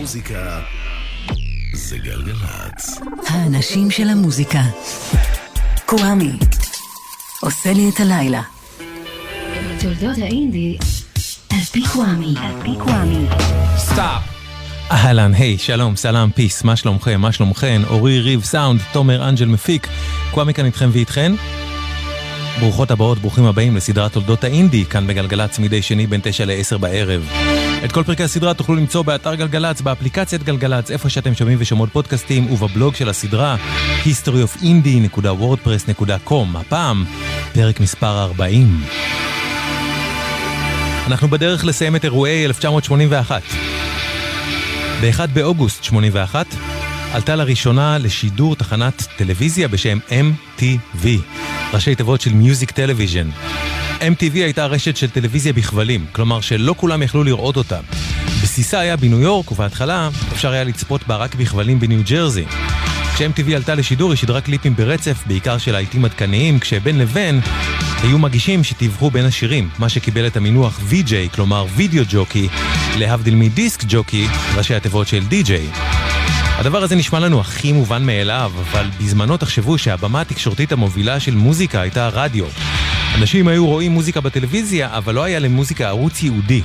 המוזיקה זה גלגלצ. האנשים של המוזיקה. קוואמי. עושה לי את הלילה. תולדות האינדי על פי קוואמי. על פי קוואמי. סטאפ. אהלן, היי, שלום, סלאם, peace, מה שלומכם, מה שלומכן? אורי ריב סאונד, תומר אנג'ל מפיק, קוואמי כאן איתכם ואיתכן. ברוכות הבאות, ברוכים הבאים לסדרת תולדות האינדי, כאן בגלגלצ מדי שני בין 9 ל-10 בערב. את כל פרקי הסדרה תוכלו למצוא באתר גלגלצ, באפליקציית גלגלצ, איפה שאתם שומעים ושומעות פודקאסטים, ובבלוג של הסדרה, historyofindie.wordpress.com. הפעם, פרק מספר 40. אנחנו בדרך לסיים את אירועי 1981. ב-1 באוגוסט 81 עלתה לראשונה לשידור תחנת טלוויזיה בשם MTV, ראשי תיבות של Music Television. MTV הייתה רשת של טלוויזיה בכבלים, כלומר שלא כולם יכלו לראות אותה. בסיסה היה בניו יורק, ובהתחלה אפשר היה לצפות בה רק בכבלים בניו ג'רזי. כש-MTV עלתה לשידור היא שידרה קליפים ברצף, בעיקר של להיטים עדכניים, כשבין לבין היו מגישים שתיווכו בין השירים, מה שקיבל את המינוח VJ, כלומר וידאו ג'וקי, להבדיל מדיסק ג'וקי, ראשי התיבות של DJ. הדבר הזה נשמע לנו הכי מובן מאליו, אבל בזמנו תחשבו שהבמה התקשורתית המובילה של מוזיקה הייה רדיו. אנשים היו רואים מוזיקה בטלוויזיה, אבל לא היה למוזיקה ערוץ ייעודי.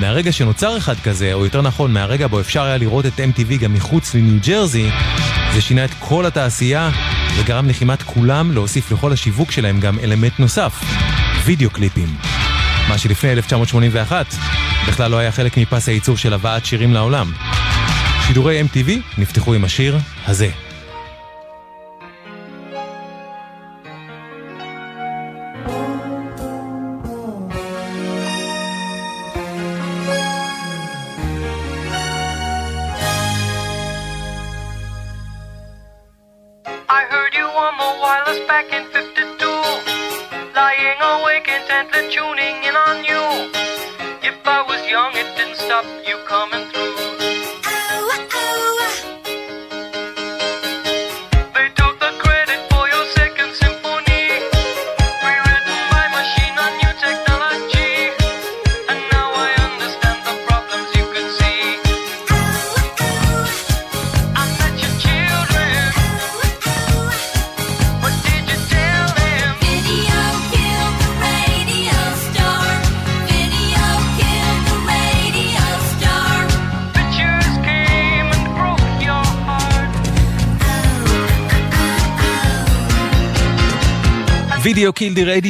מהרגע שנוצר אחד כזה, או יותר נכון, מהרגע בו אפשר היה לראות את MTV גם מחוץ לניו ג'רזי, זה שינה את כל התעשייה, וגרם לכמעט כולם להוסיף לכל השיווק שלהם גם אלמנט נוסף, וידאו קליפים. מה שלפני 1981 בכלל לא היה חלק מפס הייצור של הבאת שירים לעולם. שידורי MTV נפתחו עם השיר הזה.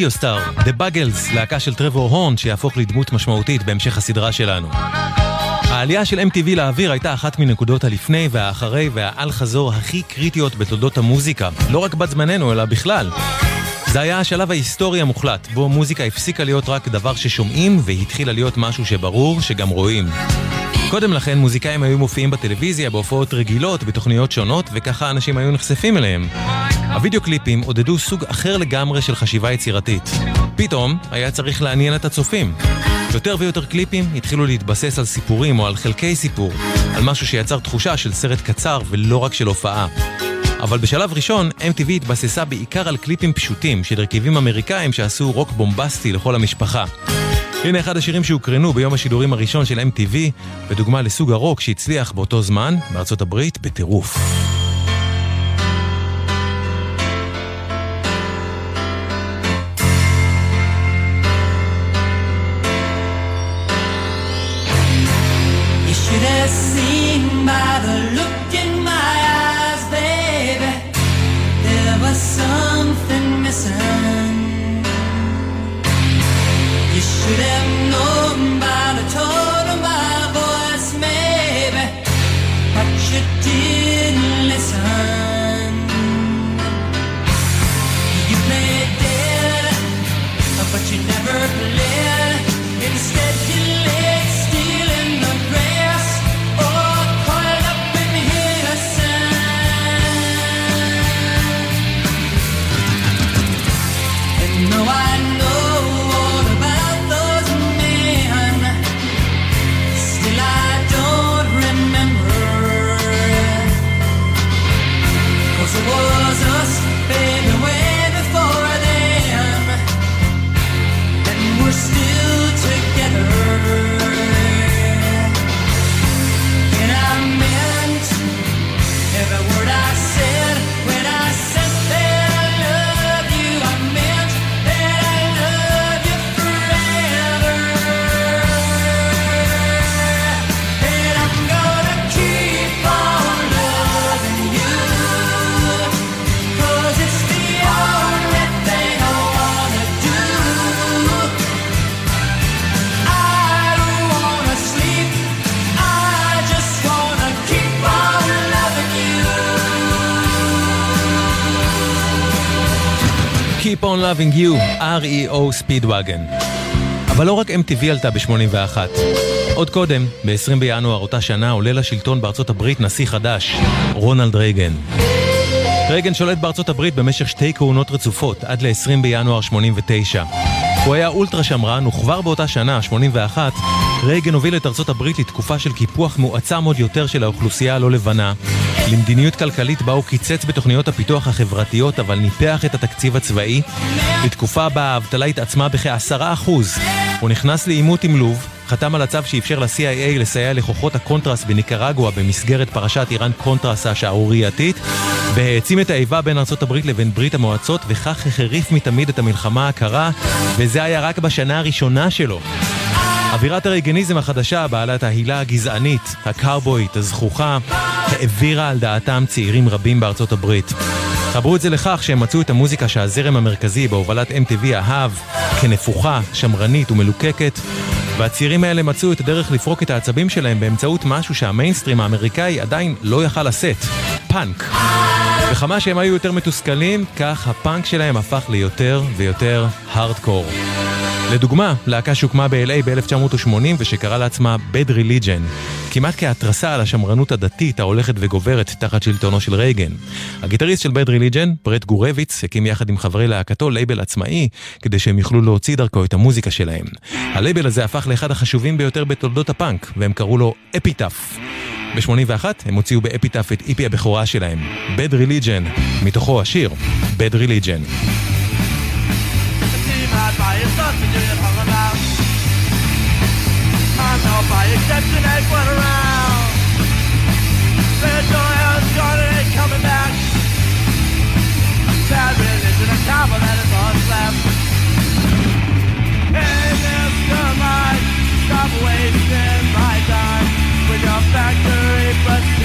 רדיו סטאר, The Buggles, להקה של טרוור הורן שיהפוך לדמות משמעותית בהמשך הסדרה שלנו. העלייה של MTV לאוויר הייתה אחת מנקודות הלפני והאחרי והאל חזור הכי קריטיות בתולדות המוזיקה, לא רק בת זמננו אלא בכלל. זה היה השלב ההיסטורי המוחלט, בו מוזיקה הפסיקה להיות רק דבר ששומעים והתחילה להיות משהו שברור שגם רואים. קודם לכן מוזיקאים היו מופיעים בטלוויזיה בהופעות רגילות, בתוכניות שונות, וככה אנשים היו נחשפים אליהם. הוידאו קליפים עודדו סוג אחר לגמרי של חשיבה יצירתית. פתאום היה צריך לעניין את הצופים. יותר ויותר קליפים התחילו להתבסס על סיפורים או על חלקי סיפור, על משהו שיצר תחושה של סרט קצר ולא רק של הופעה. אבל בשלב ראשון, MTV התבססה בעיקר על קליפים פשוטים של הרכבים אמריקאים שעשו רוק בומבסטי לכל המשפחה. הנה אחד השירים שהוקרנו ביום השידורים הראשון של MTV, ודוגמה לסוג הרוק שהצליח באותו זמן בארצות הברית בטירוף. Keep on Loving You, REO Speedwagon. אבל לא רק MTV עלתה ב-81. עוד קודם, ב-20 בינואר אותה שנה, עולה לשלטון בארצות הברית נשיא חדש, רונלד רייגן. רייגן שולט בארצות הברית במשך שתי כהונות רצופות, עד ל-20 בינואר 89. הוא היה אולטרה שמרן, וכבר באותה שנה, 81, רייגן הוביל את ארצות הברית לתקופה של קיפוח מועצם עוד יותר של האוכלוסייה הלא לבנה, למדיניות כלכלית בה הוא קיצץ בתוכניות הפיתוח החברתיות, אבל ניפח את התקציב הצבאי, לתקופה בה האבטלה התעצמה בכעשרה אחוז. הוא נכנס לעימות עם לוב, חתם על הצו שאפשר ל-CIA לסייע לכוחות הקונטרס בניקרגואה במסגרת פרשת איראן קונטרס השערורייתית, והעצים את האיבה בין הברית לבין ברית המועצות, וכך החריף מתמיד את המלחמה הקרה, וזה היה רק בשנה הראשונה שלו. אווירת הרייגניזם החדשה, בעלת ההילה הגזענית, הקאובויית, הזחוחה, העבירה על דעתם צעירים רבים בארצות הברית. חברו את זה לכך שהם מצאו את המוזיקה שהזרם המרכזי בהובלת MTV אהב כנפוחה, שמרנית ומלוקקת, והצעירים האלה מצאו את הדרך לפרוק את העצבים שלהם באמצעות משהו שהמיינסטרים האמריקאי עדיין לא יכל לשאת, פאנק. וכמה שהם היו יותר מתוסכלים, כך הפאנק שלהם הפך ליותר ויותר הארדקור. לדוגמה, להקה שהוקמה ב-LA ב-1980 ושקראה לעצמה Bad Religion, כמעט כהתרסה על השמרנות הדתית ההולכת וגוברת תחת שלטונו של רייגן. הגיטריסט של Bad Religion, ברט גורביץ, הקים יחד עם חברי להקתו לייבל עצמאי, כדי שהם יוכלו להוציא דרכו את המוזיקה שלהם. הלייבל הזה הפך לאחד החשובים ביותר בתולדות הפאנק, והם קראו לו Epitaph. ב-81 הם הוציאו ב Epitaph את EP הבכורה שלהם, Bad Religion, מתוכו השיר Bad Religion. went around. Ain't coming back. Religion, that is. Hey, stop wasting my time with your factory, but.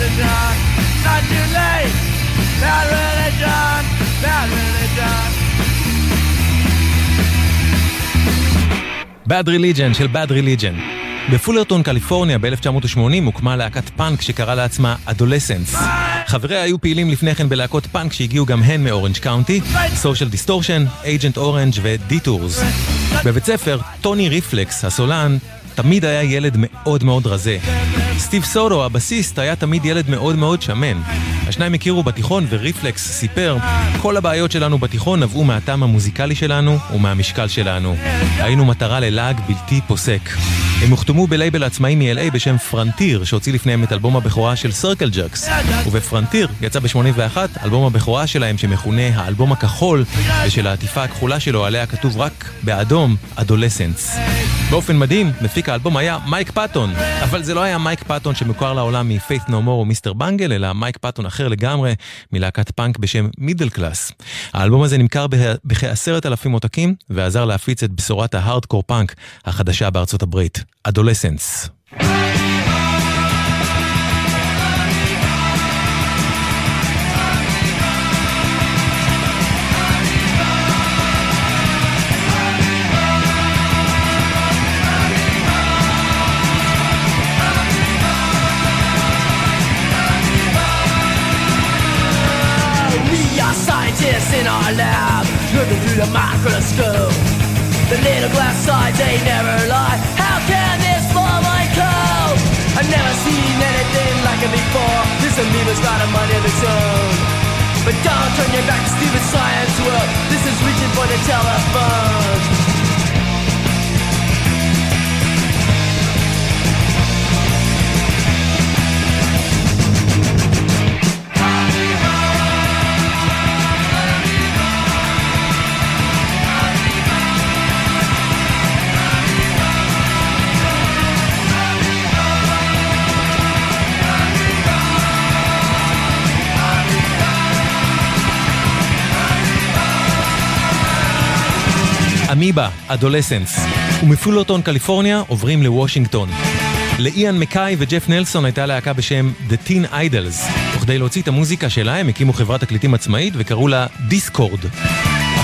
Indoctrination. Not too late. Bad religion. Bad religion. Bad Religion של Bad Religion. בפולרטון, קליפורניה, ב-1980 הוקמה להקת פאנק שקראה לעצמה Adolescents. חבריה היו פעילים לפני כן בלהקות פאנק שהגיעו גם הן מאורנג' קאונטי, Social Distortion, Agent Orange ו- Detours. בבית ספר, טוני ריפלקס, הסולן, תמיד היה ילד מאוד מאוד רזה. סטיב סוטו, הבסיסט, היה תמיד ילד מאוד מאוד שמן. השניים הכירו בתיכון וריפלקס סיפר, כל הבעיות שלנו בתיכון נבעו מהטעם המוזיקלי שלנו ומהמשקל שלנו. היינו מטרה ללעג בלתי פוסק. הם הוחתמו בלייבל עצמאי מ-LA בשם Frontier, שהוציא לפניהם את אלבום הבכורה של Circle Jerks. וב- Frontier יצא ב-81 אלבום הבכורה שלהם שמכונה האלבום הכחול, בשל העטיפה הכחולה שלו עליה כתוב רק באדום, Adolescents. באופן מדהים, מפיק האלבום היה מייק פאטון, אבל זה לא היה מייק פאטון שמוכר לעולם מ-Faith No More או Mr. Bungle, אלא מייק פאטון אחר לגמרי, מלהקת פאנק בשם Middle Class. האלבום הזה נמכר בכעשרת אלפים עותקים, ועזר להפיץ את בשורת ההארדקור פאנק החדשה בארצות הברית, Adolescents. In our lab, looking through the microscope. The little glass sides, they never lie. How can this form I cope? I've never seen anything like it before. This amoeba's got a mind of its own. But don't turn your back to stupid science world. This is reaching for the telephone. אמיבה, אדולסנס. ומפולרטון, קליפורניה, עוברים לוושינגטון. לאיאן מקאי וג'ף נלסון הייתה להקה בשם The Teen Idols. וכדי להוציא את המוזיקה שלה הם הקימו חברת תקליטים עצמאית וקראו לה דיסקורד.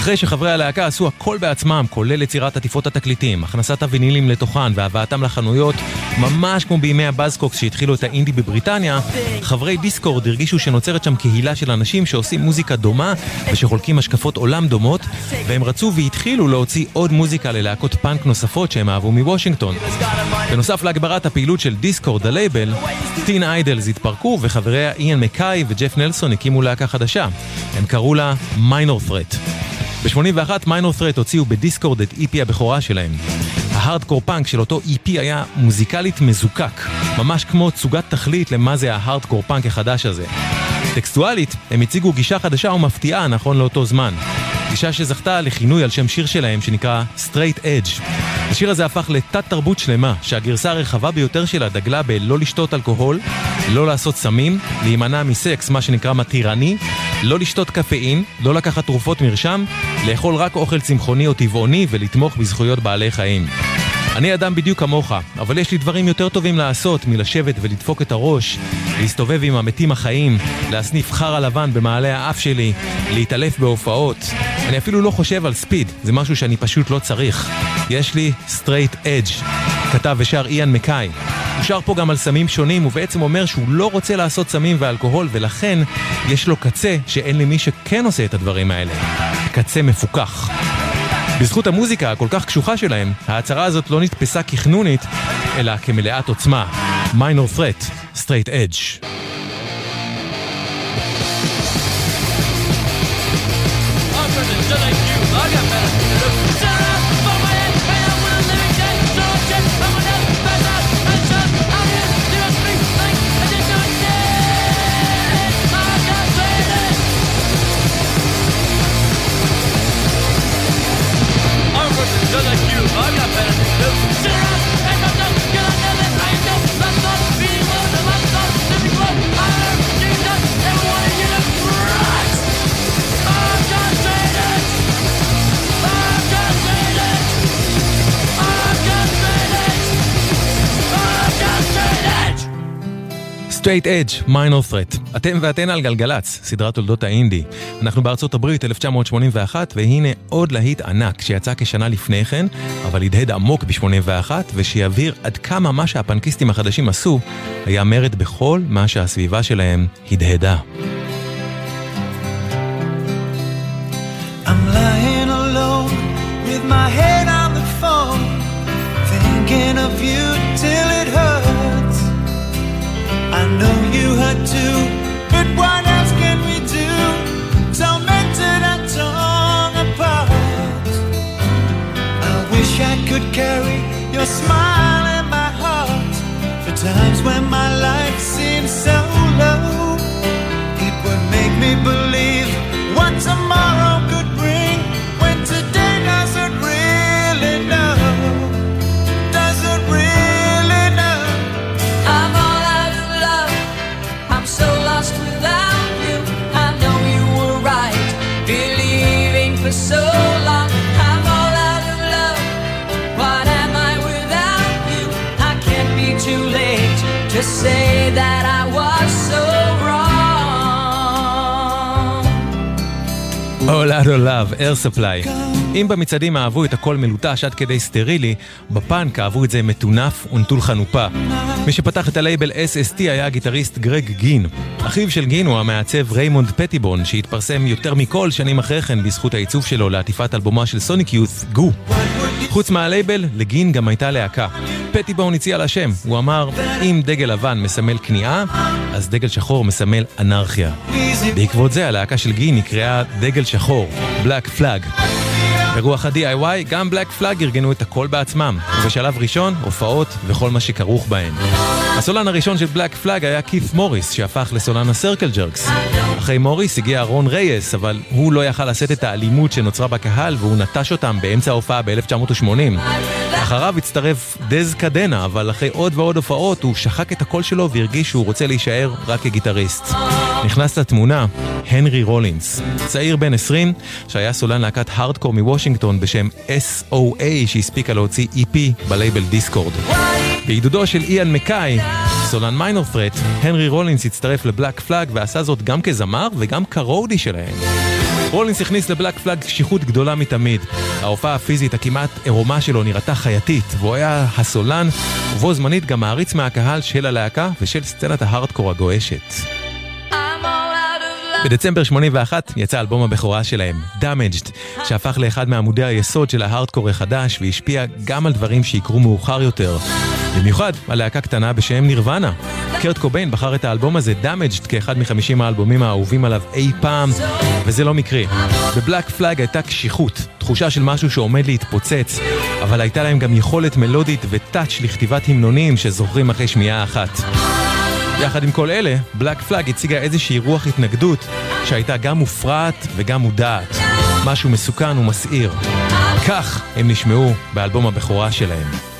אחרי שחברי הלהקה עשו הכל בעצמם, כולל יצירת עטיפות התקליטים, הכנסת הווינילים לתוכן והבאתם לחנויות, ממש כמו בימי הבאזקוקס שהתחילו את האינדי בבריטניה, חברי דיסקורד הרגישו שנוצרת שם קהילה של אנשים שעושים מוזיקה דומה ושחולקים השקפות עולם דומות, והם רצו והתחילו להוציא עוד מוזיקה ללהקות פאנק נוספות שהם אהבו מוושינגטון. בנוסף להגברת הפעילות של Dischord, הלייבל, Teen Idles התפרקו וחבריה איאן מקאי וג'ף נלסון הקימו להקה חדשה. הם קראו לה Minor Threat. ב-81 Minor Threat הוציאו ב- Dischord את EP הבכורה שלהם. ההארדקור פאנק של אותו EP היה מוזיקלית מזוקק, ממש כמו תצוגת תכלית למה זה ההארדקור פאנק החדש הזה. טקסטואלית, הם הציגו גישה חדשה ומפתיעה נכון לאותו זמן. גישה שזכתה לכינוי על שם שיר שלהם שנקרא Straight Edge. השיר הזה הפך לתת תרבות שלמה, שהגרסה הרחבה ביותר שלה דגלה בלא לשתות אלכוהול, לא לעשות סמים, להימנע מסקס, מה שנקרא מתירני, לא לשתות קפאין, לא לקחת תרופות מרשם, לאכול רק אוכל צמחוני או טבעוני ולתמוך בזכויות בעלי חיים. אני אדם בדיוק כמוך, אבל יש לי דברים יותר טובים לעשות מלשבת ולדפוק את הראש, להסתובב עם המתים החיים, להסניף חרא לבן במעלה האף שלי, להתעלף בהופעות. אני אפילו לא חושב על ספיד, זה משהו שאני פשוט לא צריך. יש לי straight edge, כתב ושר איאן מקאי. הוא שר פה גם על סמים שונים, ובעצם אומר שהוא לא רוצה לעשות סמים ואלכוהול, ולכן יש לו קצה שאין למי שכן עושה את הדברים האלה. קצה מפוקח. בזכות המוזיקה הכל כך קשוחה שלהם, ההצהרה הזאת לא נתפסה כחנונית, אלא כמלאת עוצמה. minor threat, straight edge. Straight Edge, minor threat. אתם ואתן על גלגלצ, סדרת תולדות האינדי. אנחנו בארצות הברית 1981, והנה עוד להיט ענק שיצא כשנה לפני כן, אבל הדהד עמוק ב-81, ושיבהיר עד כמה מה שהפנקיסטים החדשים עשו, היה מרד בכל מה שהסביבה שלהם הדהדה. I'm lying alone with my head on the phone, thinking of you till you too, but what else can we do? Tormented and torn apart. I wish I could carry your smile in my heart for times when my life seems so low. It would make me believe that I was so wrong. All out of love, air supply. אם במצעדים אהבו את הכל מלוטש עד כדי סטרילי, בפאנק אהבו את זה מטונף ונטול חנופה. מי שפתח את הלייבל SST היה הגיטריסט גרג גין. אחיו של גין הוא המעצב ריימונד פטיבון, שהתפרסם יותר מכל שנים אחרי כן בזכות העיצוב שלו לעטיפת אלבומה של Sonic Youth Goo. חוץ מהלייבל, לגין גם הייתה להקה. פטיבון הציע לה שם, הוא אמר, אם דגל לבן מסמל כניעה, אז דגל שחור מסמל אנרכיה. בעקבות זה הלהקה של גין נקראה דגל שחור, Black Flag. ברוח ה-DIY, גם Black Flag ארגנו את הכל בעצמם, ובשלב ראשון, הופעות וכל מה שכרוך בהן. הסולן הראשון של Black Flag היה קית' מוריס, שהפך לסולן ה- Circle Jerks. אחרי מוריס הגיע רון רייס, אבל הוא לא יכל לשאת את האלימות שנוצרה בקהל, והוא נטש אותם באמצע ההופעה ב-1980. אחריו הצטרף דז קדנה, אבל אחרי עוד ועוד הופעות הוא שחק את הקול שלו והרגיש שהוא רוצה להישאר רק כגיטריסט. נכנס לתמונה הנרי רולינס, צעיר בן 20, שהיה סולן להקת הארדקור מוושינגטון בשם SOA שהספיקה להוציא EP בלייבל Dischord. בעידודו של איאן מקאי, סולן Minor Threat, הנרי רולינס הצטרף ל- Black Flag ועשה זאת גם כזמר וגם כ- roadie שלהם. רולינס הכניס ל- Black Flag קשיחות גדולה מתמיד. ההופעה הפיזית הכמעט עירומה שלו נראתה חייתית, והוא היה הסולן, ובו זמנית גם מעריץ מהקהל של הלהקה ושל סצנת ההארדקור הגועשת. בדצמבר 81 יצא אלבום הבכורה שלהם, Damaged, שהפך לאחד מעמודי היסוד של ההארדקור החדש והשפיע גם על דברים שיקרו מאוחר יותר. במיוחד על להקה קטנה בשם נירוונה. קרט קוביין בחר את האלבום הזה, Damaged, כאחד מחמישים האלבומים האהובים עליו אי פעם, וזה לא מקרי. בבלק פלאג הייתה קשיחות, תחושה של משהו שעומד להתפוצץ, אבל הייתה להם גם יכולת מלודית וטאץ' לכתיבת המנונים שזוכרים אחרי שמיעה אחת. יחד עם כל אלה, בלק פלאג הציגה איזושהי רוח התנגדות שהייתה גם מופרעת וגם מודעת. משהו מסוכן ומסעיר. כך הם נשמעו באלבום הבכורה שלהם.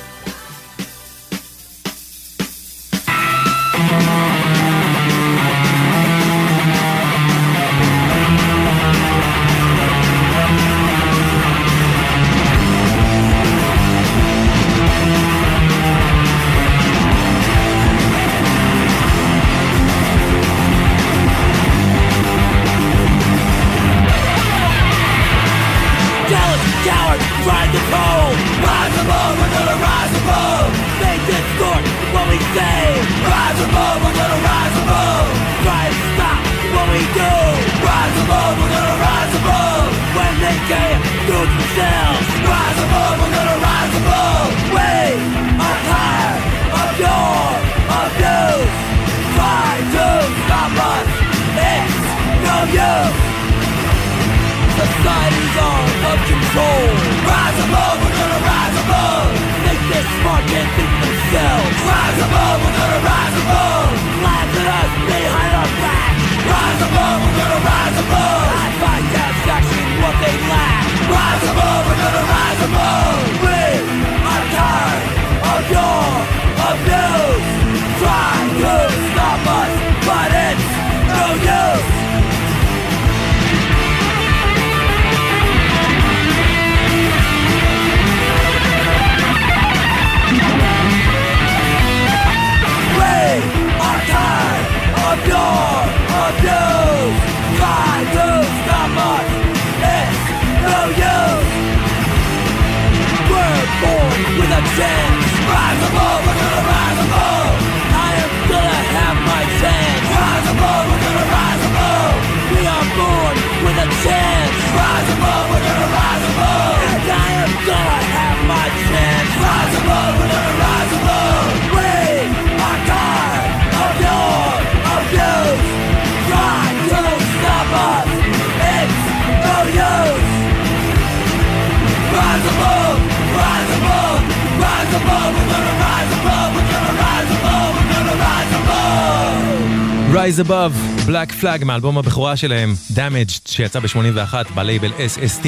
Rise Above, Black Flag מאלבום הבכורה שלהם, Damaged, שיצא ב-81 בלייבל SST.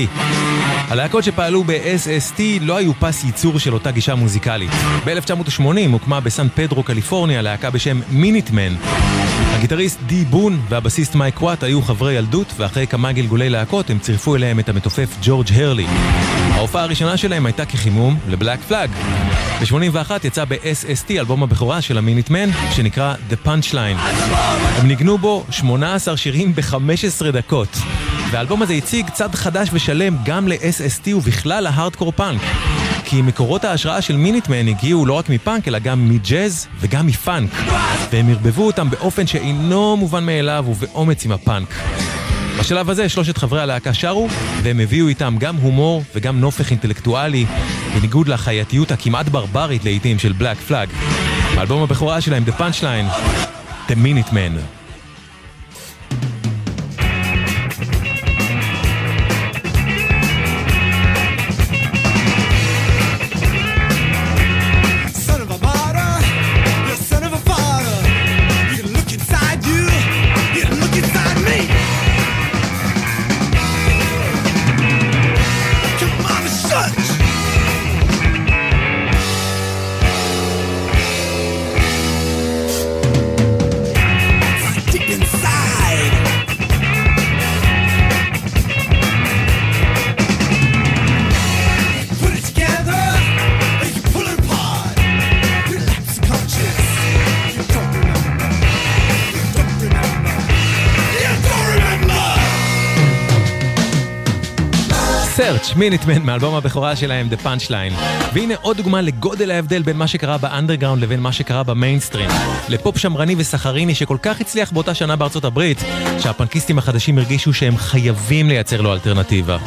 הלהקות שפעלו ב-SST לא היו פס ייצור של אותה גישה מוזיקלית. ב-1980 הוקמה בסן פדרו, קליפורניה, להקה בשם מיניטמן. הגיטריסט די בון והבסיסט מייק וואט היו חברי ילדות, ואחרי כמה גלגולי להקות הם צירפו אליהם את המתופף ג'ורג' הרלי. ההופעה הראשונה שלהם הייתה כחימום לבלק פלאג. ב-81 יצא ב-SST אלבום הבכורה של המיניטמן, שנקרא The Punchline. הם ניגנו בו 18 שירים ב-15 דקות. והאלבום הזה הציג צד חדש ושלם גם ל-SST ובכלל להארדקור פאנק. כי מקורות ההשראה של מיניטמן הגיעו לא רק מפאנק, אלא גם מג'אז וגם מפאנק. והם ערבבו אותם באופן שאינו מובן מאליו ובאומץ עם הפאנק. בשלב הזה שלושת חברי הלהקה שרו, והם הביאו איתם גם הומור וגם נופך אינטלקטואלי, בניגוד לחייתיות הכמעט ברברית לעיתים של בלק פלאג. באלבום הבכורה שלהם, The Punchline, The Minute מיניטמן מאלבום הבכורה שלהם, The Punchline. והנה עוד דוגמה לגודל ההבדל בין מה שקרה באנדרגראונד לבין מה שקרה במיינסטרים. לפופ שמרני וסחריני שכל כך הצליח באותה שנה בארצות הברית, שהפנקיסטים החדשים הרגישו שהם חייבים לייצר לו אלטרנטיבה.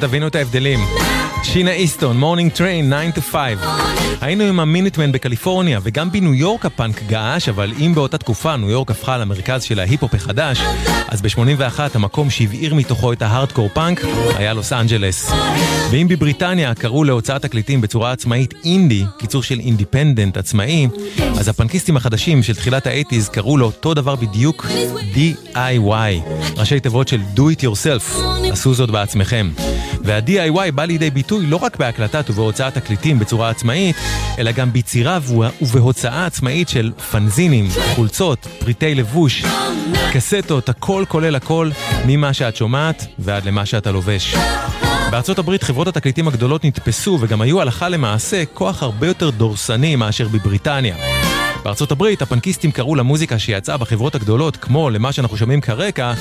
שתבינו את ההבדלים. שינה איסטון, Morning Train, 9 to 5. היינו עם ה- Minutemen בקליפורניה, וגם בניו יורק הפאנק געש, אבל אם באותה תקופה ניו יורק הפכה למרכז של ההיפ-הופ החדש, אז ב-81 המקום שהבעיר מתוכו את ההארדקור פאנק היה לוס אנג'לס. ואם בבריטניה קראו להוצאת תקליטים בצורה עצמאית אינדי, קיצור של independent עצמאי, אז הפאנקיסטים החדשים של תחילת האייטיז קראו לאותו דבר בדיוק DIY, ראשי תיבות של Do It Yourself, עשו זאת בעצמכם. וה-DIY בא לידי ביטוי לא רק בהקלטת ובהוצאת תקליטים בצורה עצמאית, אלא גם ביצירה ובהוצאה עצמאית של פנזינים, חולצות, פריטי לבוש, קסטות, הכל כולל הכל, ממה שאת שומעת ועד למה שאתה לובש. בארצות הברית חברות התקליטים הגדולות נתפסו וגם היו הלכה למעשה כוח הרבה יותר דורסני מאשר בבריטניה. בארצות הברית הפאנקיסטים קראו למוזיקה שיצאה בחברות הגדולות, כמו למה שאנחנו שומעים כרקע,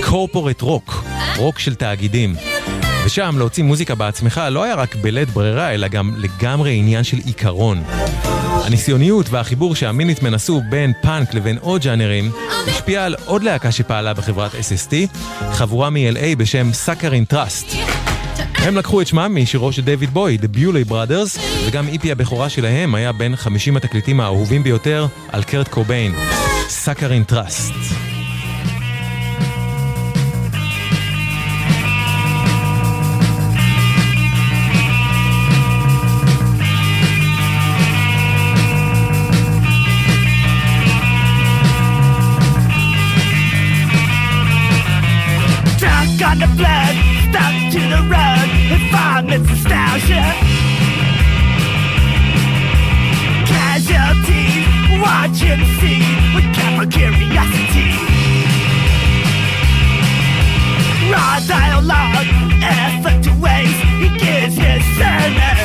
corporate rock, רוק של תאגידים. ושם להוציא מוזיקה בעצמך לא היה רק בלית ברירה, אלא גם לגמרי עניין של עיקרון. הניסיוניות והחיבור שה- Minutemen עשו בין פאנק לבין עוד ג'אנרים, השפיע על עוד להקה שפעלה בחברת SST, חבורה מ-LA בשם Saccharine Trust. הם לקחו את שמם משירו של דייוויד בוי, The Bewley Brothers, וגם EP הבכורה שלהם היה בין 50 התקליטים האהובים ביותר על קורט קוביין, Saccharine Trust. Him see with curiosity. Raw dialogue, he gives his sermon.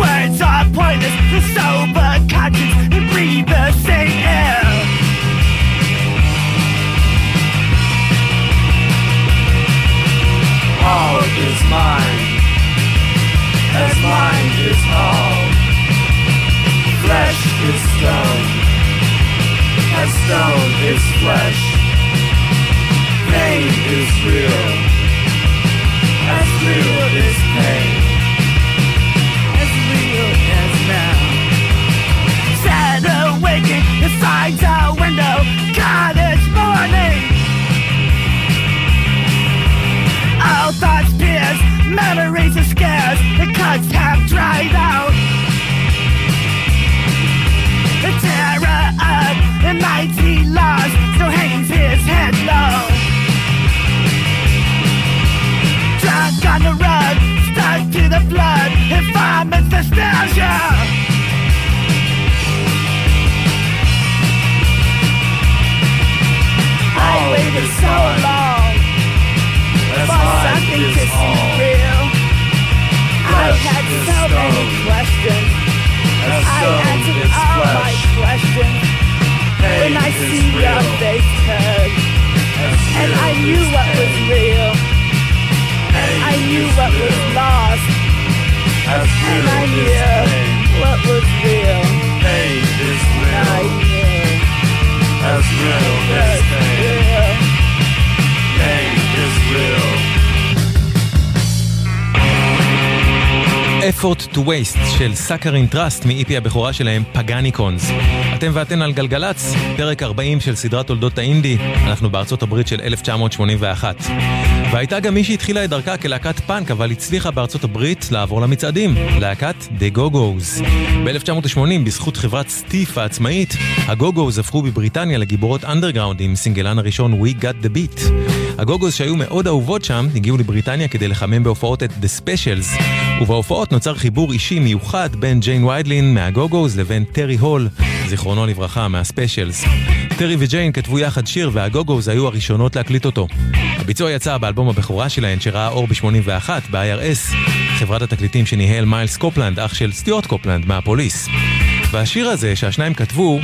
Words are pointless, the sober conscience, the same air. all is mine, as mine is all. Stone, as stone is flesh. Pain is real, as real is pain. as real as now. Sad awakening, finds a window, cottage morning. All thoughts pierce, memories are scarce, the cuts have dried out. the flood in nostalgia. I waited so long for something to seem real. I had so many questions. I answered all my questions. When I see your face turn, and I knew what was real. I knew what was lost as real as pain. What was real? Pain is real. As real as pain. Effort to waste של Saccharine Trust מ- EP הבכורה שלהם Paganicons. אתם ואתן על גלגלצ, פרק 40 של סדרת תולדות האינדי, אנחנו בארצות הברית של 1981. והייתה גם מי שהתחילה את דרכה כלהקת פאנק, אבל הצליחה בארצות הברית לעבור למצעדים, להקת The Go-Go's. ב-1980, בזכות חברת Stiff העצמאית, ה- Go-Go's הפכו בבריטניה לגיבורות אנדרגראונד עם סינגלן הראשון We Got The Beat. ה- Go-Go's שהיו מאוד אהובות שם, הגיעו לבריטניה כדי לחמם בהופעות את The Specials, ובהופעות נוצר חיבור אישי מיוחד בין ג'יין ויידלין מה- Go-Go's לבין טרי הול, זיכרונו לברכה, מה- Specials. טרי וג'יין כתבו יחד שיר וה- Go-Go's היו הראשונות להקליט אותו. הביצוע יצא באלבום הבכורה שלהן שראה אור ב-81 ב-IRS, חברת התקליטים שניהל מיילס קופלנד, אח של סטיוארט קופלנד מה- Police. והשיר הזה שהשניים כתבו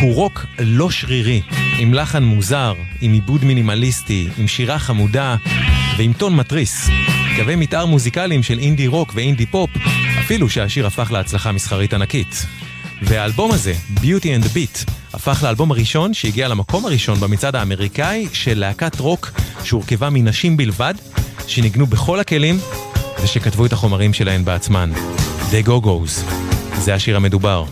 הוא רוק לא שרירי, עם לחן מוזר, עם עיבוד מינימליסטי, עם שירה חמודה ועם טון מתריס. קווי מתאר מוזיקליים של אינדי רוק ואינדי פופ, אפילו שהשיר הפך להצלחה מסחרית ענקית. והאלבום הזה, Beauty and the Beat, הפך לאלבום הראשון שהגיע למקום הראשון במצעד האמריקאי של להקת רוק שהורכבה מנשים בלבד, שניגנו בכל הכלים ושכתבו את החומרים שלהן בעצמן. The Go-Go's. זה השיר המדובר.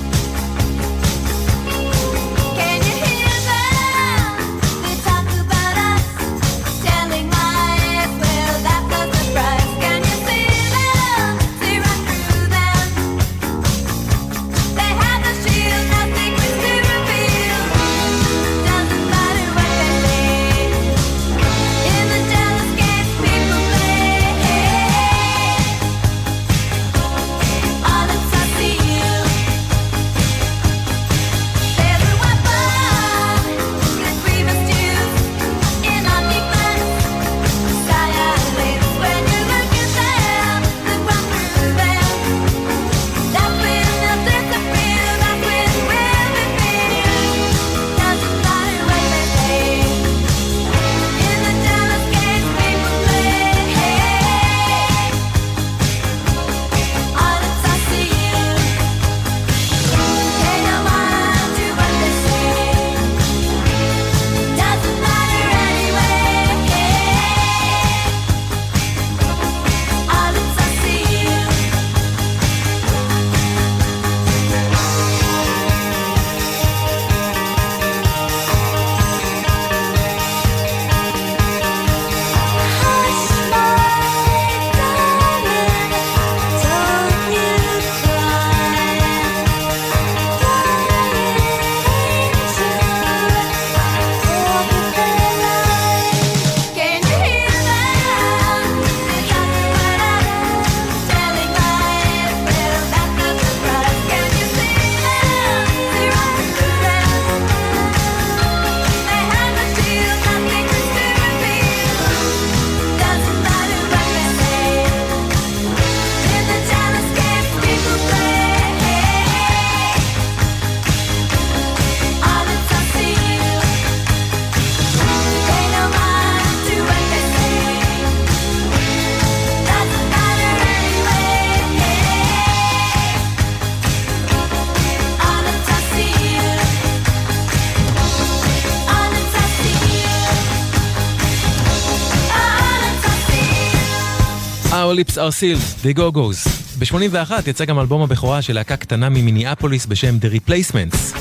Our Lips Are Sealed, The Go-Go's. ב-81 יצא גם אלבום הבכורה של להקה קטנה ממיניאפוליס בשם The Replacements.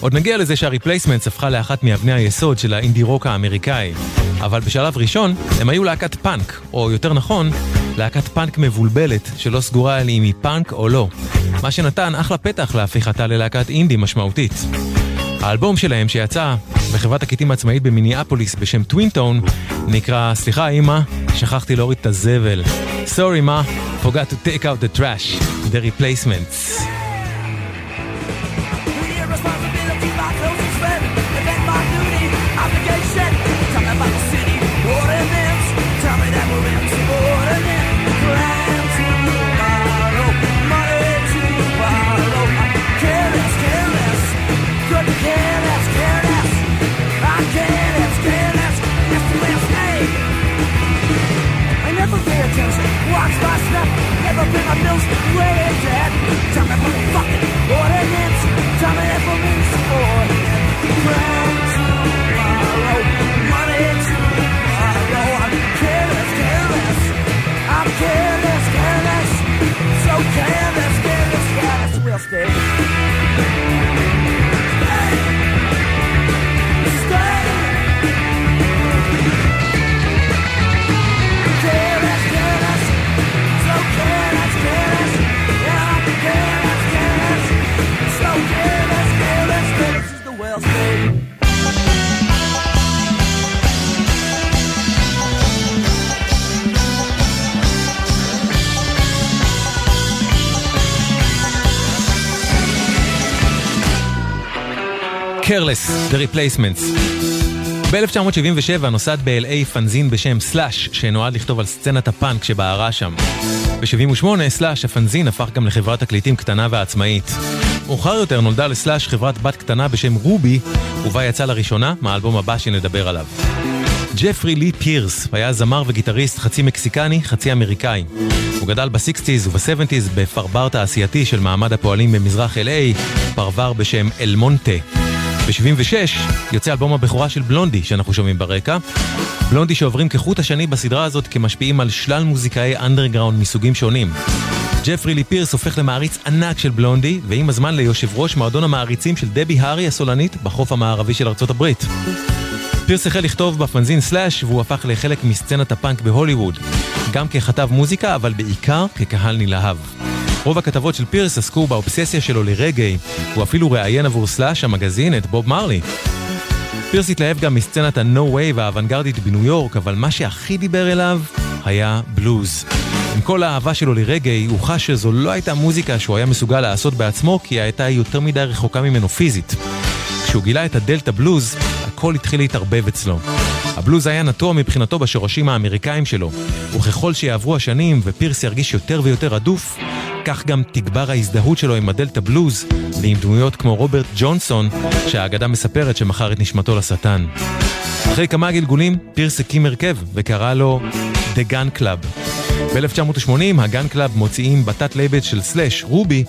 עוד נגיע לזה שה-Replacements הפכה לאחת מאבני היסוד של האינדי רוק האמריקאי. אבל בשלב ראשון, הם היו להקת פאנק, או יותר נכון, להקת פאנק מבולבלת, שלא סגורה על אם היא פאנק או לא. מה שנתן אחלה פתח להפיכתה ללהקת אינדי משמעותית. האלבום שלהם שיצא בחברת תקליטים עצמאית במיניאפוליס בשם Twin/Tone נקרא סליחה אמא, שכחתי להוריד את הזבל. Sorry מה, forgot to take out the trash, the replacements. up in my nose, waiting dead. Tell me fucking what it Careless, The Replacements. ב-1977 נוסד ב-LA פנזין בשם סלאש, שנועד לכתוב על סצנת הפאנק שבערה שם. ב-78 סלאש, הפנזין, הפך גם לחברת תקליטים קטנה ועצמאית. מאוחר יותר נולדה לסלאש חברת בת קטנה בשם רובי, ובה יצא לראשונה מהאלבום הבא שנדבר עליו. ג'פרי לי פירס היה זמר וגיטריסט חצי מקסיקני, חצי אמריקאי. הוא גדל ב-60's וב-70's בפרבר תעשייתי של מעמד הפועלים במזרח LA, פרבר בשם אל מונטה. ב-76 יוצא אלבום הבכורה של בלונדי שאנחנו שומעים ברקע. בלונדי שעוברים כחוט השני בסדרה הזאת כמשפיעים על שלל מוזיקאי אנדרגראונד מסוגים שונים. ג'פרי לי פירס הופך למעריץ ענק של בלונדי, ועם הזמן ליושב ראש מועדון המעריצים של דבי הארי הסולנית בחוף המערבי של ארצות הברית. פירס החל לכתוב בפנזין סלאש והוא הפך לחלק מסצנת הפאנק בהוליווד. גם ככתב מוזיקה, אבל בעיקר כקהל נלהב. רוב הכתבות של פירס עסקו באובססיה שלו לרגעי, הוא אפילו ראיין עבור סלאש המגזין את בוב מרלי. פירס התלהב גם מסצנת ה-No Wave האוונגרדית בניו יורק, אבל מה שהכי דיבר אליו היה בלוז. עם כל האהבה שלו לרגעי, הוא חש שזו לא הייתה מוזיקה שהוא היה מסוגל לעשות בעצמו, כי היא הייתה יותר מדי רחוקה ממנו פיזית. כשהוא גילה את הדלתא בלוז, הכל התחיל להתערבב אצלו. הבלוז היה נטוע מבחינתו בשורשים האמריקאים שלו, וככל שיעברו השנים ופירס ירגיש יותר ויותר רדוף, כך גם תגבר ההזדהות שלו עם הדלתא בלוז ועם דמויות כמו רוברט ג'ונסון, שהאגדה מספרת שמכר את נשמתו לשטן. אחרי כמה גלגולים, פירס הקים הרכב וקרא לו The Gun Club. ב-1980 הגן קלאב מוציאים בתת לייבל של סלאש, רובי,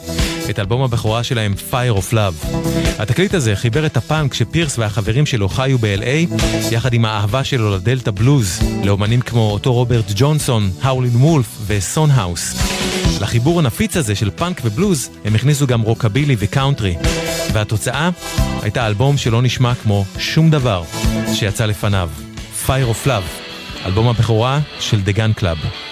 את אלבום הבכורה שלהם Fire of Love. התקליט הזה חיבר את הפאנק שפירס והחברים שלו חיו ב-LA, יחד עם האהבה שלו לדלתא בלוז, לאומנים כמו אותו רוברט ג'ונסון, האולין וולף וסון האוס. לחיבור הנפיץ הזה של פאנק ובלוז הם הכניסו גם רוקבילי וקאונטרי. והתוצאה הייתה אלבום שלא נשמע כמו שום דבר שיצא לפניו. Fire of Love, אלבום הבכורה של The Gun Club.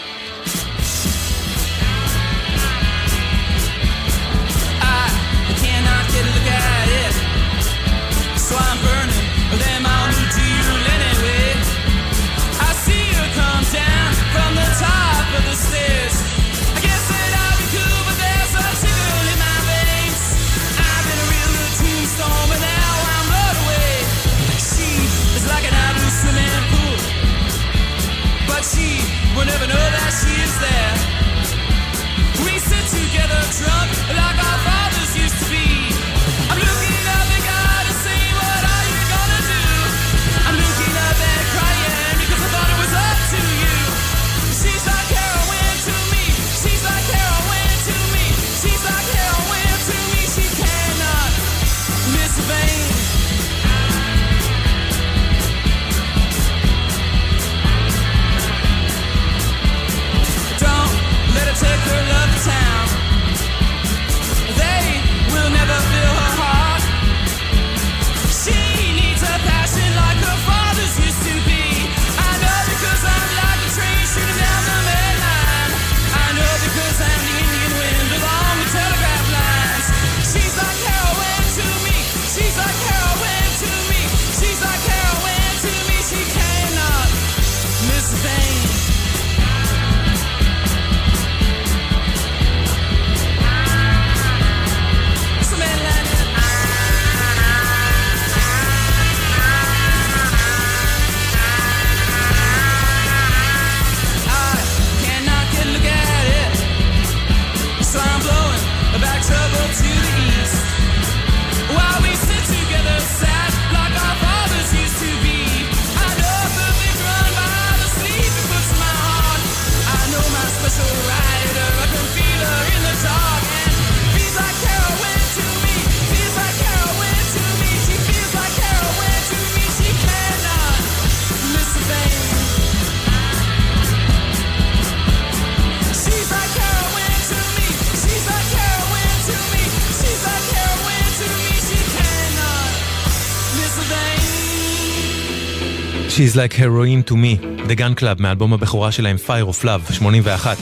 She's like heroin to me, The Gun Club מאלבום הבכורה שלהם Fire of Love, 81.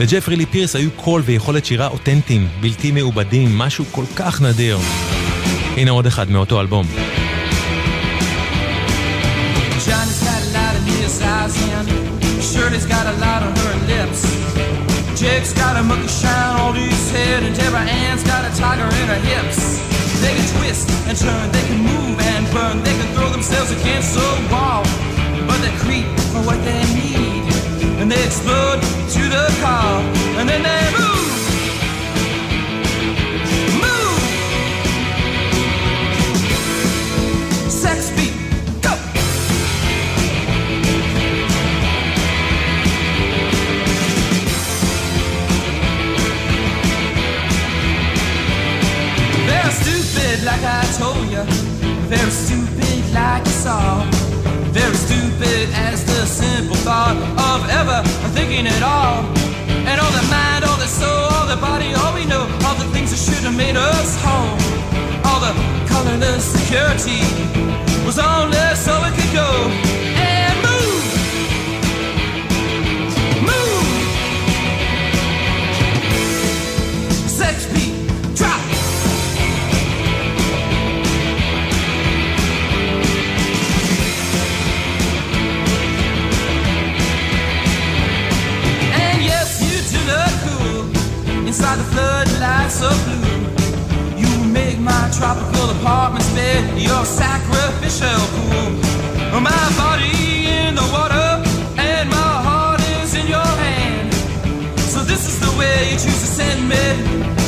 לג'פרי לי פירס היו קול ויכולת שירה אותנטיים, בלתי מעובדים, משהו כל כך נדיר. הנה עוד אחד מאותו אלבום. Jake's got a monkey shine on his head and Deborah Ann's got a tiger in her hips. They can twist and turn, they can move and burn, they can throw themselves against a wall, but they creep for what they need and they explode to the call and then they. Move. Stupid, like I told you. Very stupid, like you saw. Very stupid as the simple thought of ever thinking at all. And all the mind, all the soul, all the body, all we know, all the things that should have made us whole. All the colorless security was only so it could go. Inside the floodlights of blue. You make my tropical apartment bed your sacrificial pool. My body in the water and my heart is in your hand. So this is the way you choose to send me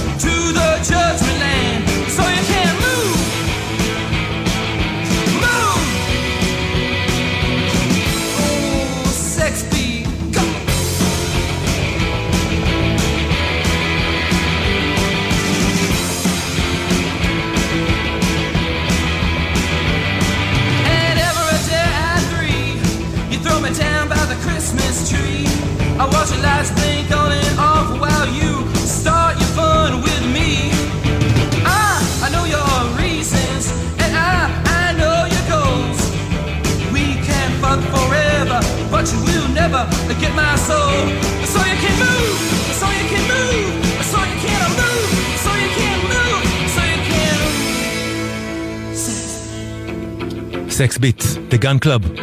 Beat, The Gun Club.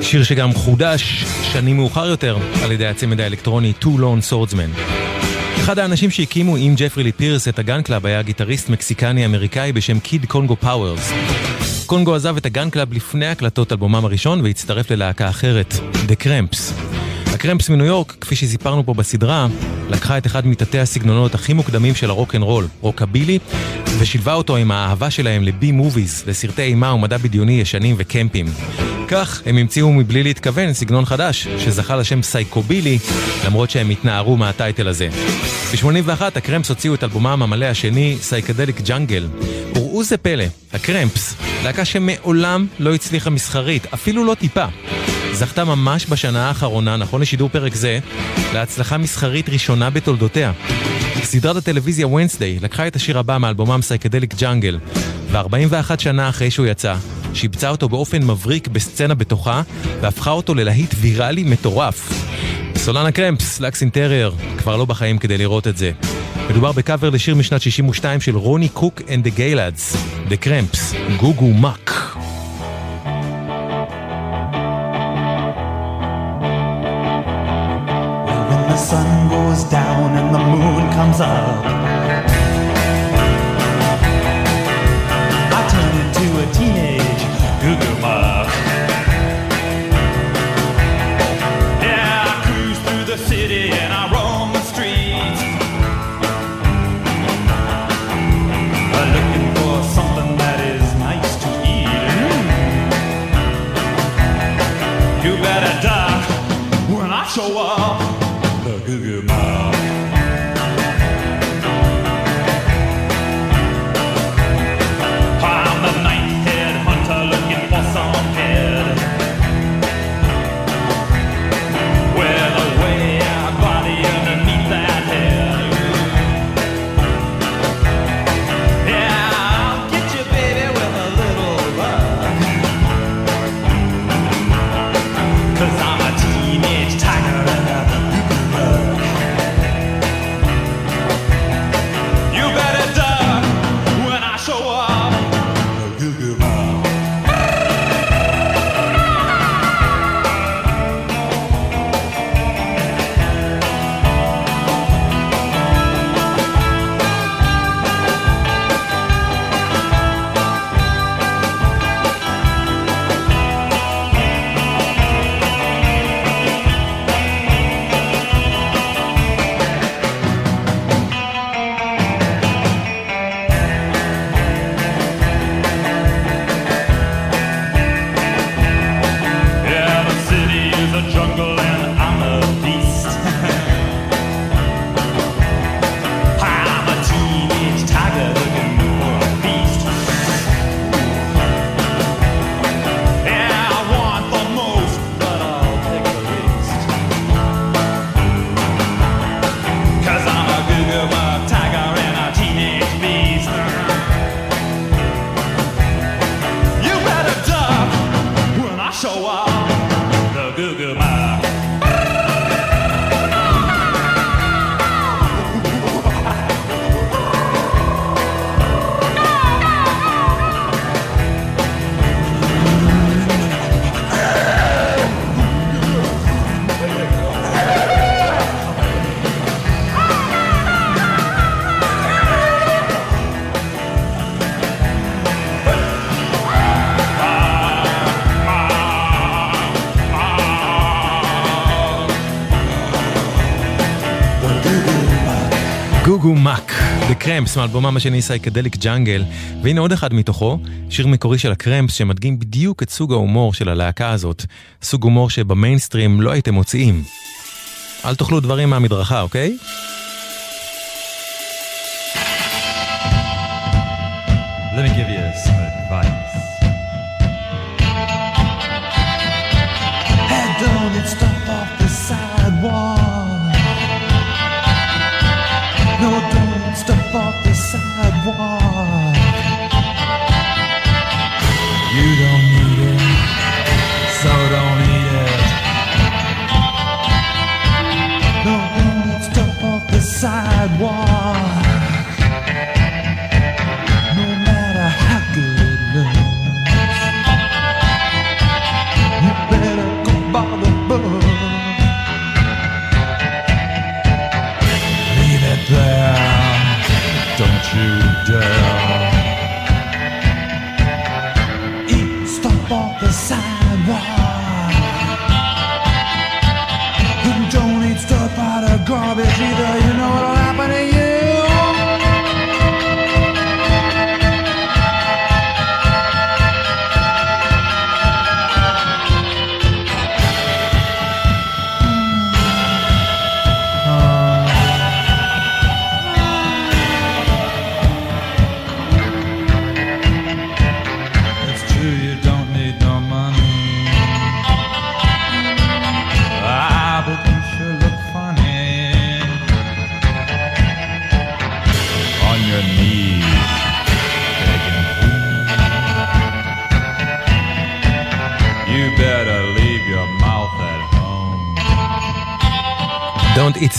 שיר שגם חודש שנים מאוחר יותר על ידי הצמד האלקטרוני Two Lone Swordsmen. אחד האנשים שהקימו עם ג'פרי לי פירס את הגן קלאב היה גיטריסט מקסיקני אמריקאי בשם קיד קונגו פאוורס. קונגו עזב את הגן קלאב לפני הקלטות אלבומם הראשון והצטרף ללהקה אחרת, The Cramps. הקרמפס מניו יורק, כפי שסיפרנו פה בסדרה, לקחה את אחד מתתי הסגנונות הכי מוקדמים של הרוק אנד רול, רוקבילי, ושילבה אותו עם האהבה שלהם ל B movies, לסרטי אימה ומדע בדיוני ישנים וקמפיים. כך הם המציאו מבלי להתכוון סגנון חדש, שזכה לשם סייקובילי, למרות שהם התנערו מה title הזה. ב-81 הקרמפס הוציאו את אלבומם המלא השני, Psychedelic Jungle. וראו זה פלא, הקרמפס, להקה שמעולם לא הצליחה מסחרית, אפילו לא טיפה. זכתה ממש בשנה האחרונה, נכון לשידור פרק זה, להצלחה מסחרית ראשונה בתולדותיה. סדרת הטלוויזיה Wednesday לקחה את השיר הבא מאלבומם Psychedelic Jungle, ו-41 שנה אחרי שהוא יצא, שיבצה אותו באופן מבריק בסצנה בתוכה, והפכה אותו ללהיט ויראלי מטורף. סולן הקרמפס, לקס אינטרייר, כבר לא בחיים כדי לראות את זה. מדובר בקאבר לשיר משנת 62 של Ronnie Cook and the Gaylads, The Cramps, Goo Goo Muck. The sun goes down and the moon comes up, סוגו מאק, Cramps מאלבומם השני סייקדליק ג'אנגל, והנה עוד אחד מתוכו, שיר מקורי של הקרמפס שמדגים בדיוק את סוג ההומור של הלהקה הזאת, סוג הומור שבמיינסטרים לא הייתם מוציאים. אל תאכלו דברים מהמדרכה, אוקיי? 哇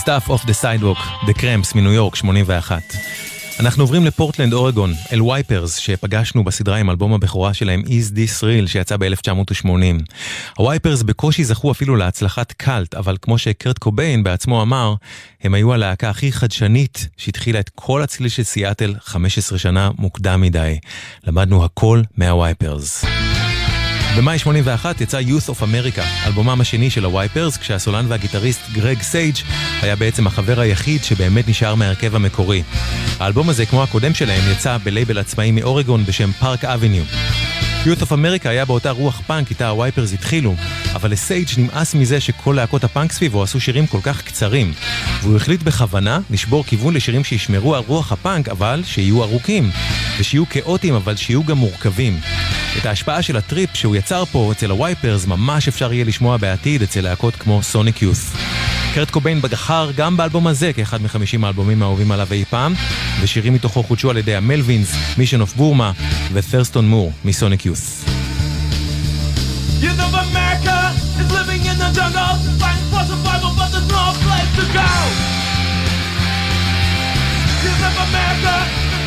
stuff off the sidewalk, The Cramps מניו יורק, 81. אנחנו עוברים לפורטלנד, אורגון, אל הווייפרס, שפגשנו בסדרה עם אלבום הבכורה שלהם, Is This Real, שיצא ב-1980. הווייפרס בקושי זכו אפילו להצלחת קאלט, אבל כמו שקרט קוביין בעצמו אמר, הם היו הלהקה הכי חדשנית שהתחילה את כל הצליל של סיאטל 15 שנה מוקדם מדי. למדנו הכל מהווייפרס. במאי 81 יצא Youth of America, אלבומם השני של הווייפרס, כשהסולן והגיטריסט גרג סייג' היה בעצם החבר היחיד שבאמת נשאר מההרכב המקורי. האלבום הזה, כמו הקודם שלהם, יצא בלייבל עצמאי מאורגון בשם Park Avenue. Youth of America היה באותה רוח פאנק איתה הווייפרס התחילו, אבל לסייג' נמאס מזה שכל להקות הפאנק סביבו עשו שירים כל כך קצרים, והוא החליט בכוונה לשבור כיוון לשירים שישמרו על רוח הפאנק, אבל שיהיו ארוכים, ושיהיו כאוטיים, אבל שיהיו גם מורכבים. את ההשפעה של הטריפ שהוא יצר פה אצל הווייפרס ממש אפשר יהיה לשמוע בעתיד אצל להקות כמו סוניק יוס. קרט קוביין בחר גם באלבום הזה כאחד מחמישים האלבומים האהובים עליו אי פעם, ושירים מתוכו חודשו על ידי המלווינס, מישן אוף בורמה ות'רסטון מור מסוניק יוס. Of America is living in the. Youth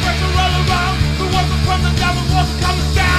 pressure all around, the down, the are coming down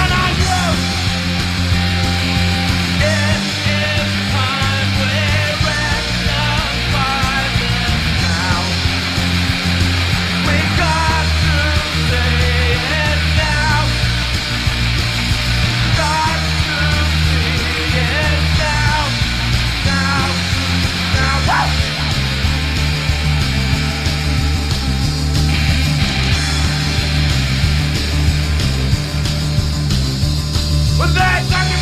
What's that,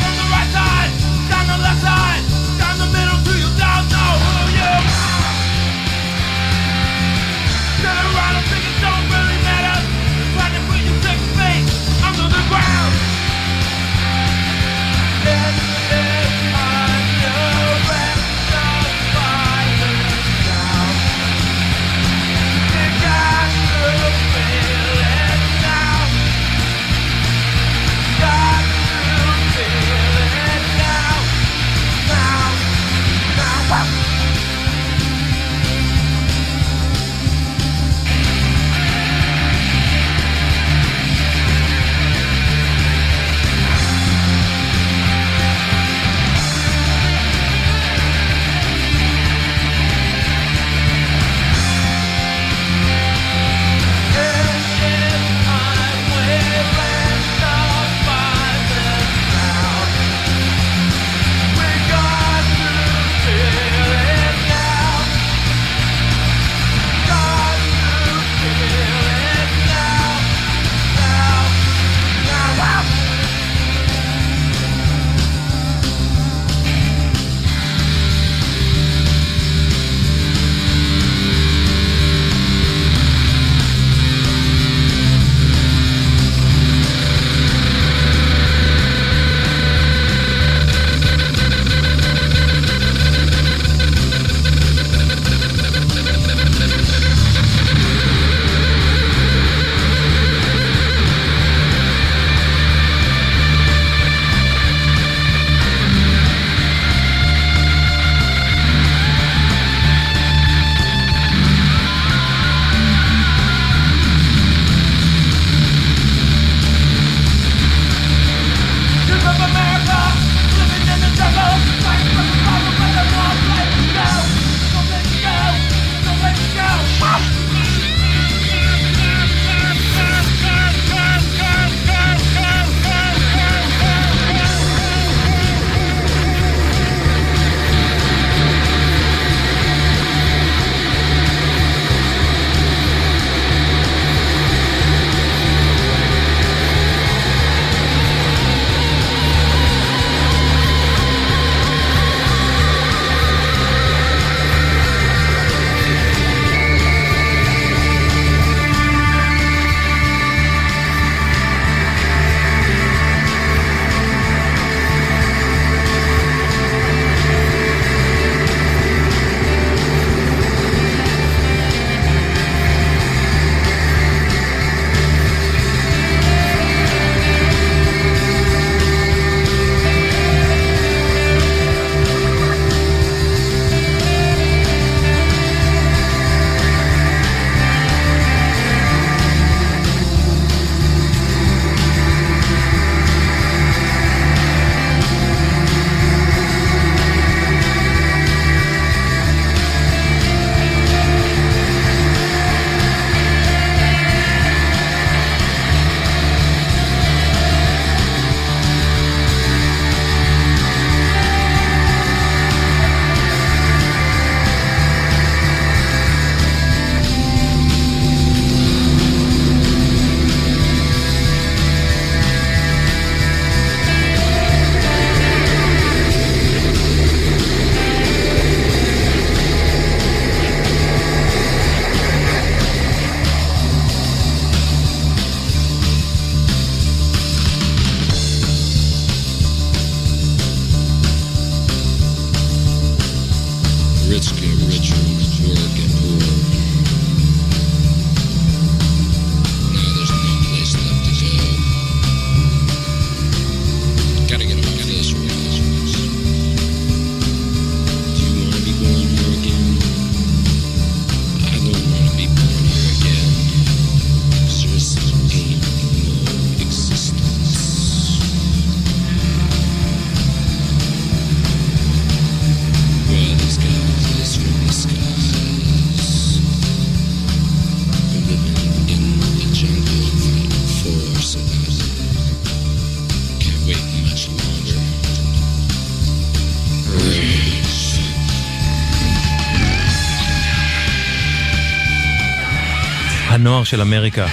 הנוער של אמריקה,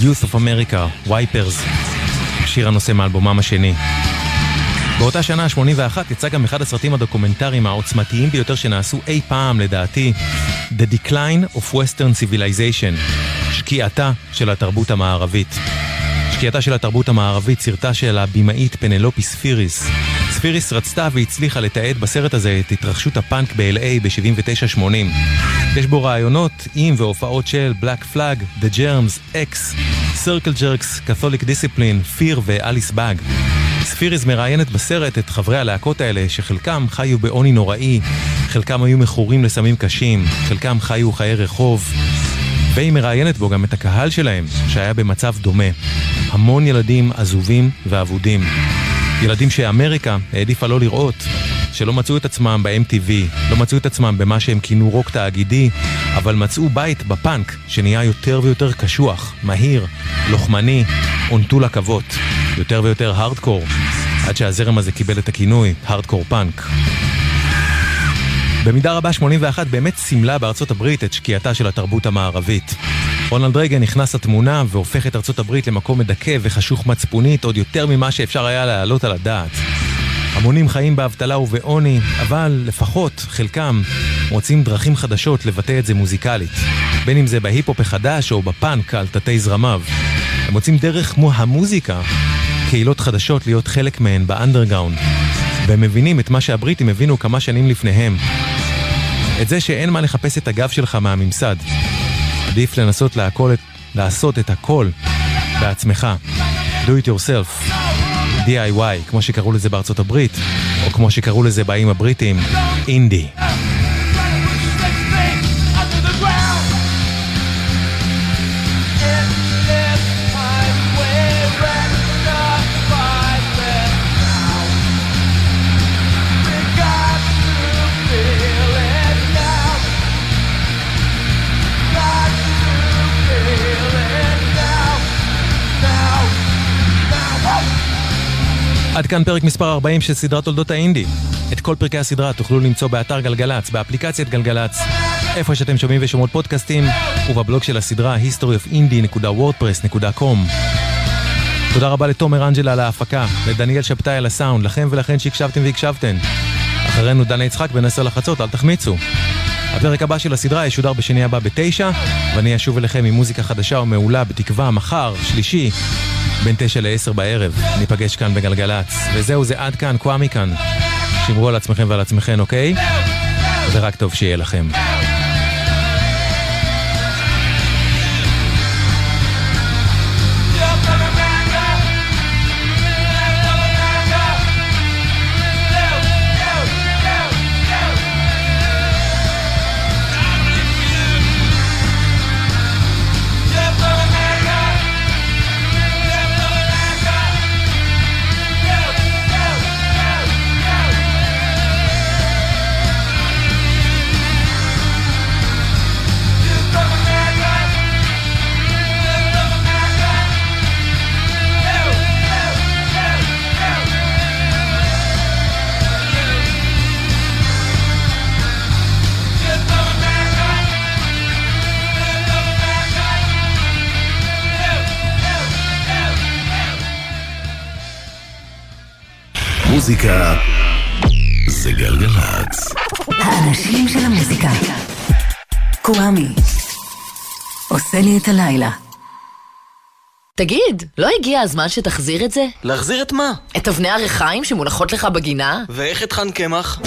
Youth of America, Wipers, שיר הנושא מאלבומם השני. באותה שנה, 81, יצא גם אחד הסרטים הדוקומנטריים העוצמתיים ביותר שנעשו אי פעם, לדעתי, The Decline of Western Civilization, שקיעתה של התרבות המערבית. שקיעתה של התרבות המערבית, סרטה של הבמאית פנלופי ספיריס. ספיריס רצתה והצליחה לתעד בסרט הזה את התרחשות הפאנק ב-LA ב-79-80. יש בו רעיונות עם והופעות של בלק פלאג, The Germs, X, Circle Jerks, Catholic Discipline, Fear ואליס באג. ספיריס מראיינת בסרט את חברי הלהקות האלה, שחלקם חיו בעוני נוראי, חלקם היו מכורים לסמים קשים, חלקם חיו חיי רחוב, והיא מראיינת בו גם את הקהל שלהם, שהיה במצב דומה. המון ילדים עזובים ואבודים. ילדים שאמריקה העדיפה לא לראות, שלא מצאו את עצמם ב-MTV, לא מצאו את עצמם במה שהם כינו רוק תאגידי, אבל מצאו בית בפאנק שנהיה יותר ויותר קשוח, מהיר, לוחמני, נטול עכבות, יותר ויותר הארדקור, עד שהזרם הזה קיבל את הכינוי הארדקור פאנק. במידה רבה 81 באמת סימלה בארצות הברית את שקיעתה של התרבות המערבית. רונלד רייגן נכנס לתמונה והופך את ארצות הברית למקום מדכא וחשוך מצפונית עוד יותר ממה שאפשר היה להעלות על הדעת. המונים חיים באבטלה ובעוני, אבל לפחות חלקם מוצאים דרכים חדשות לבטא את זה מוזיקלית. בין אם זה בהיפ-הופ החדש או בפאנק על תתי זרמיו. הם מוצאים דרך כמו המוזיקה, קהילות חדשות להיות חלק מהן באנדרגאונד. והם מבינים את מה שהבריטים הבינו כמה שנים לפניהם. את זה שאין מה לחפש את הגב שלך מהממסד. עדיף לנסות להכל, לעשות את הכל בעצמך. do it yourself. DIY, כמו שקראו לזה בארצות הברית, או כמו שקראו לזה באים הבריטים, אינדי. עד כאן פרק מספר 40 של סדרת תולדות האינדי. את כל פרקי הסדרה תוכלו למצוא באתר גלגלצ, באפליקציית גלגלצ, איפה שאתם שומעים ושומעות פודקאסטים, ובבלוג של הסדרה historyofindie.wordpress.com. תודה רבה לתומר אנג'לה על ההפקה, לדניאל שבתאי על הסאונד, לכם ולכן שהקשבתם והקשבתן. אחרינו דנה יצחק בין עשר לחצות, אל תחמיצו. הפרק הבא של הסדרה ישודר בשני הבא בתשע, ואני אשוב אליכם עם מוזיקה חדשה ומעולה, בתקווה, מחר, שלישי, בין תשע לעשר בערב. ניפגש כאן בגלגלצ. וזהו, זה עד כאן, קוואמי כאן. שמרו על עצמכם ועל עצמכם, אוקיי? ורק טוב שיהיה לכם. מוזיקה זה גלגלצ. האנשים של המוזיקה. קוואמי. עושה לי את הלילה. תגיד, לא הגיע הזמן שתחזיר את זה? להחזיר את מה? את אבני הריחיים שמונחות לך בגינה? ואיך את חן קמח?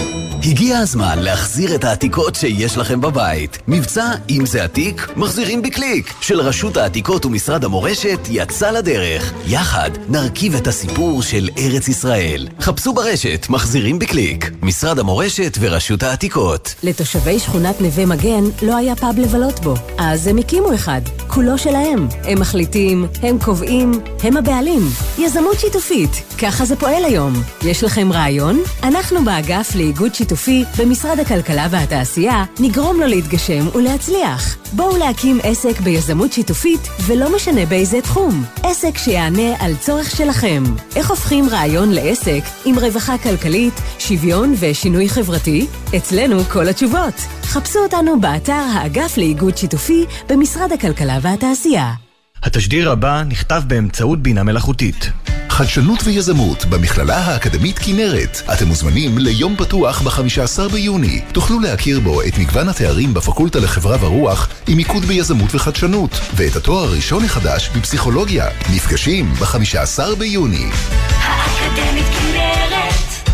הגיע הזמן להחזיר את העתיקות שיש לכם בבית. מבצע אם זה עתיק, מחזירים בקליק. של רשות העתיקות ומשרד המורשת יצא לדרך. יחד נרכיב את הסיפור של ארץ ישראל. חפשו ברשת מחזירים בקליק. משרד המורשת ורשות העתיקות. לתושבי שכונת נווה מגן לא היה פאב לבלות בו, אז הם הקימו אחד, כולו שלהם. הם מחליטים, הם הם קובעים, הם הבעלים. יזמות שיתופית, ככה זה פועל היום. יש לכם רעיון? אנחנו באגף לאיגוד שיתופי במשרד הכלכלה והתעשייה נגרום לו להתגשם ולהצליח. בואו להקים עסק ביזמות שיתופית, ולא משנה באיזה תחום. עסק שיענה על צורך שלכם. איך הופכים רעיון לעסק עם רווחה כלכלית, שוויון ושינוי חברתי? אצלנו כל התשובות. חפשו אותנו באתר האגף לאיגוד שיתופי במשרד הכלכלה והתעשייה. התשדיר הבא נכתב באמצעות בינה מלאכותית. חדשנות ויזמות במכללה האקדמית כנרת. אתם מוזמנים ליום פתוח ב-15 ביוני. תוכלו להכיר בו את מגוון התארים בפקולטה לחברה ורוח עם מיקוד ביזמות וחדשנות, ואת התואר הראשון החדש בפסיכולוגיה. נפגשים ב-15 ביוני. האקדמית כנרת,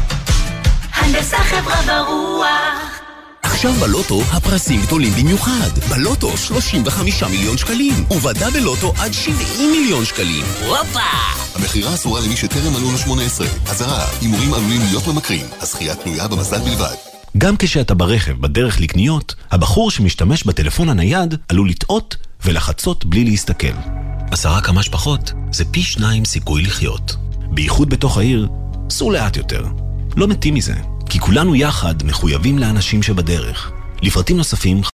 הנדסה חברה ורוח. עכשיו בלוטו הפרסים גדולים במיוחד. בלוטו 35 מיליון שקלים, ובדאבל לוטו עד 70 מיליון שקלים. הופה! המכירה אסורה למי שטרם מלאו לו 18. אזהרה, הימורים עלולים להיות ממכרים. הזכייה תלויה במזל בלבד. גם כשאתה ברכב בדרך לקניות, הבחור שמשתמש בטלפון הנייד עלול לטעות ולחצות בלי להסתכל. עשרה כמה שפחות זה פי שניים סיכוי לחיות. בייחוד בתוך העיר, סעו לאט יותר. לא מתים מזה, כי כולנו יחד מחויבים לאנשים שבדרך. לפרטים נוספים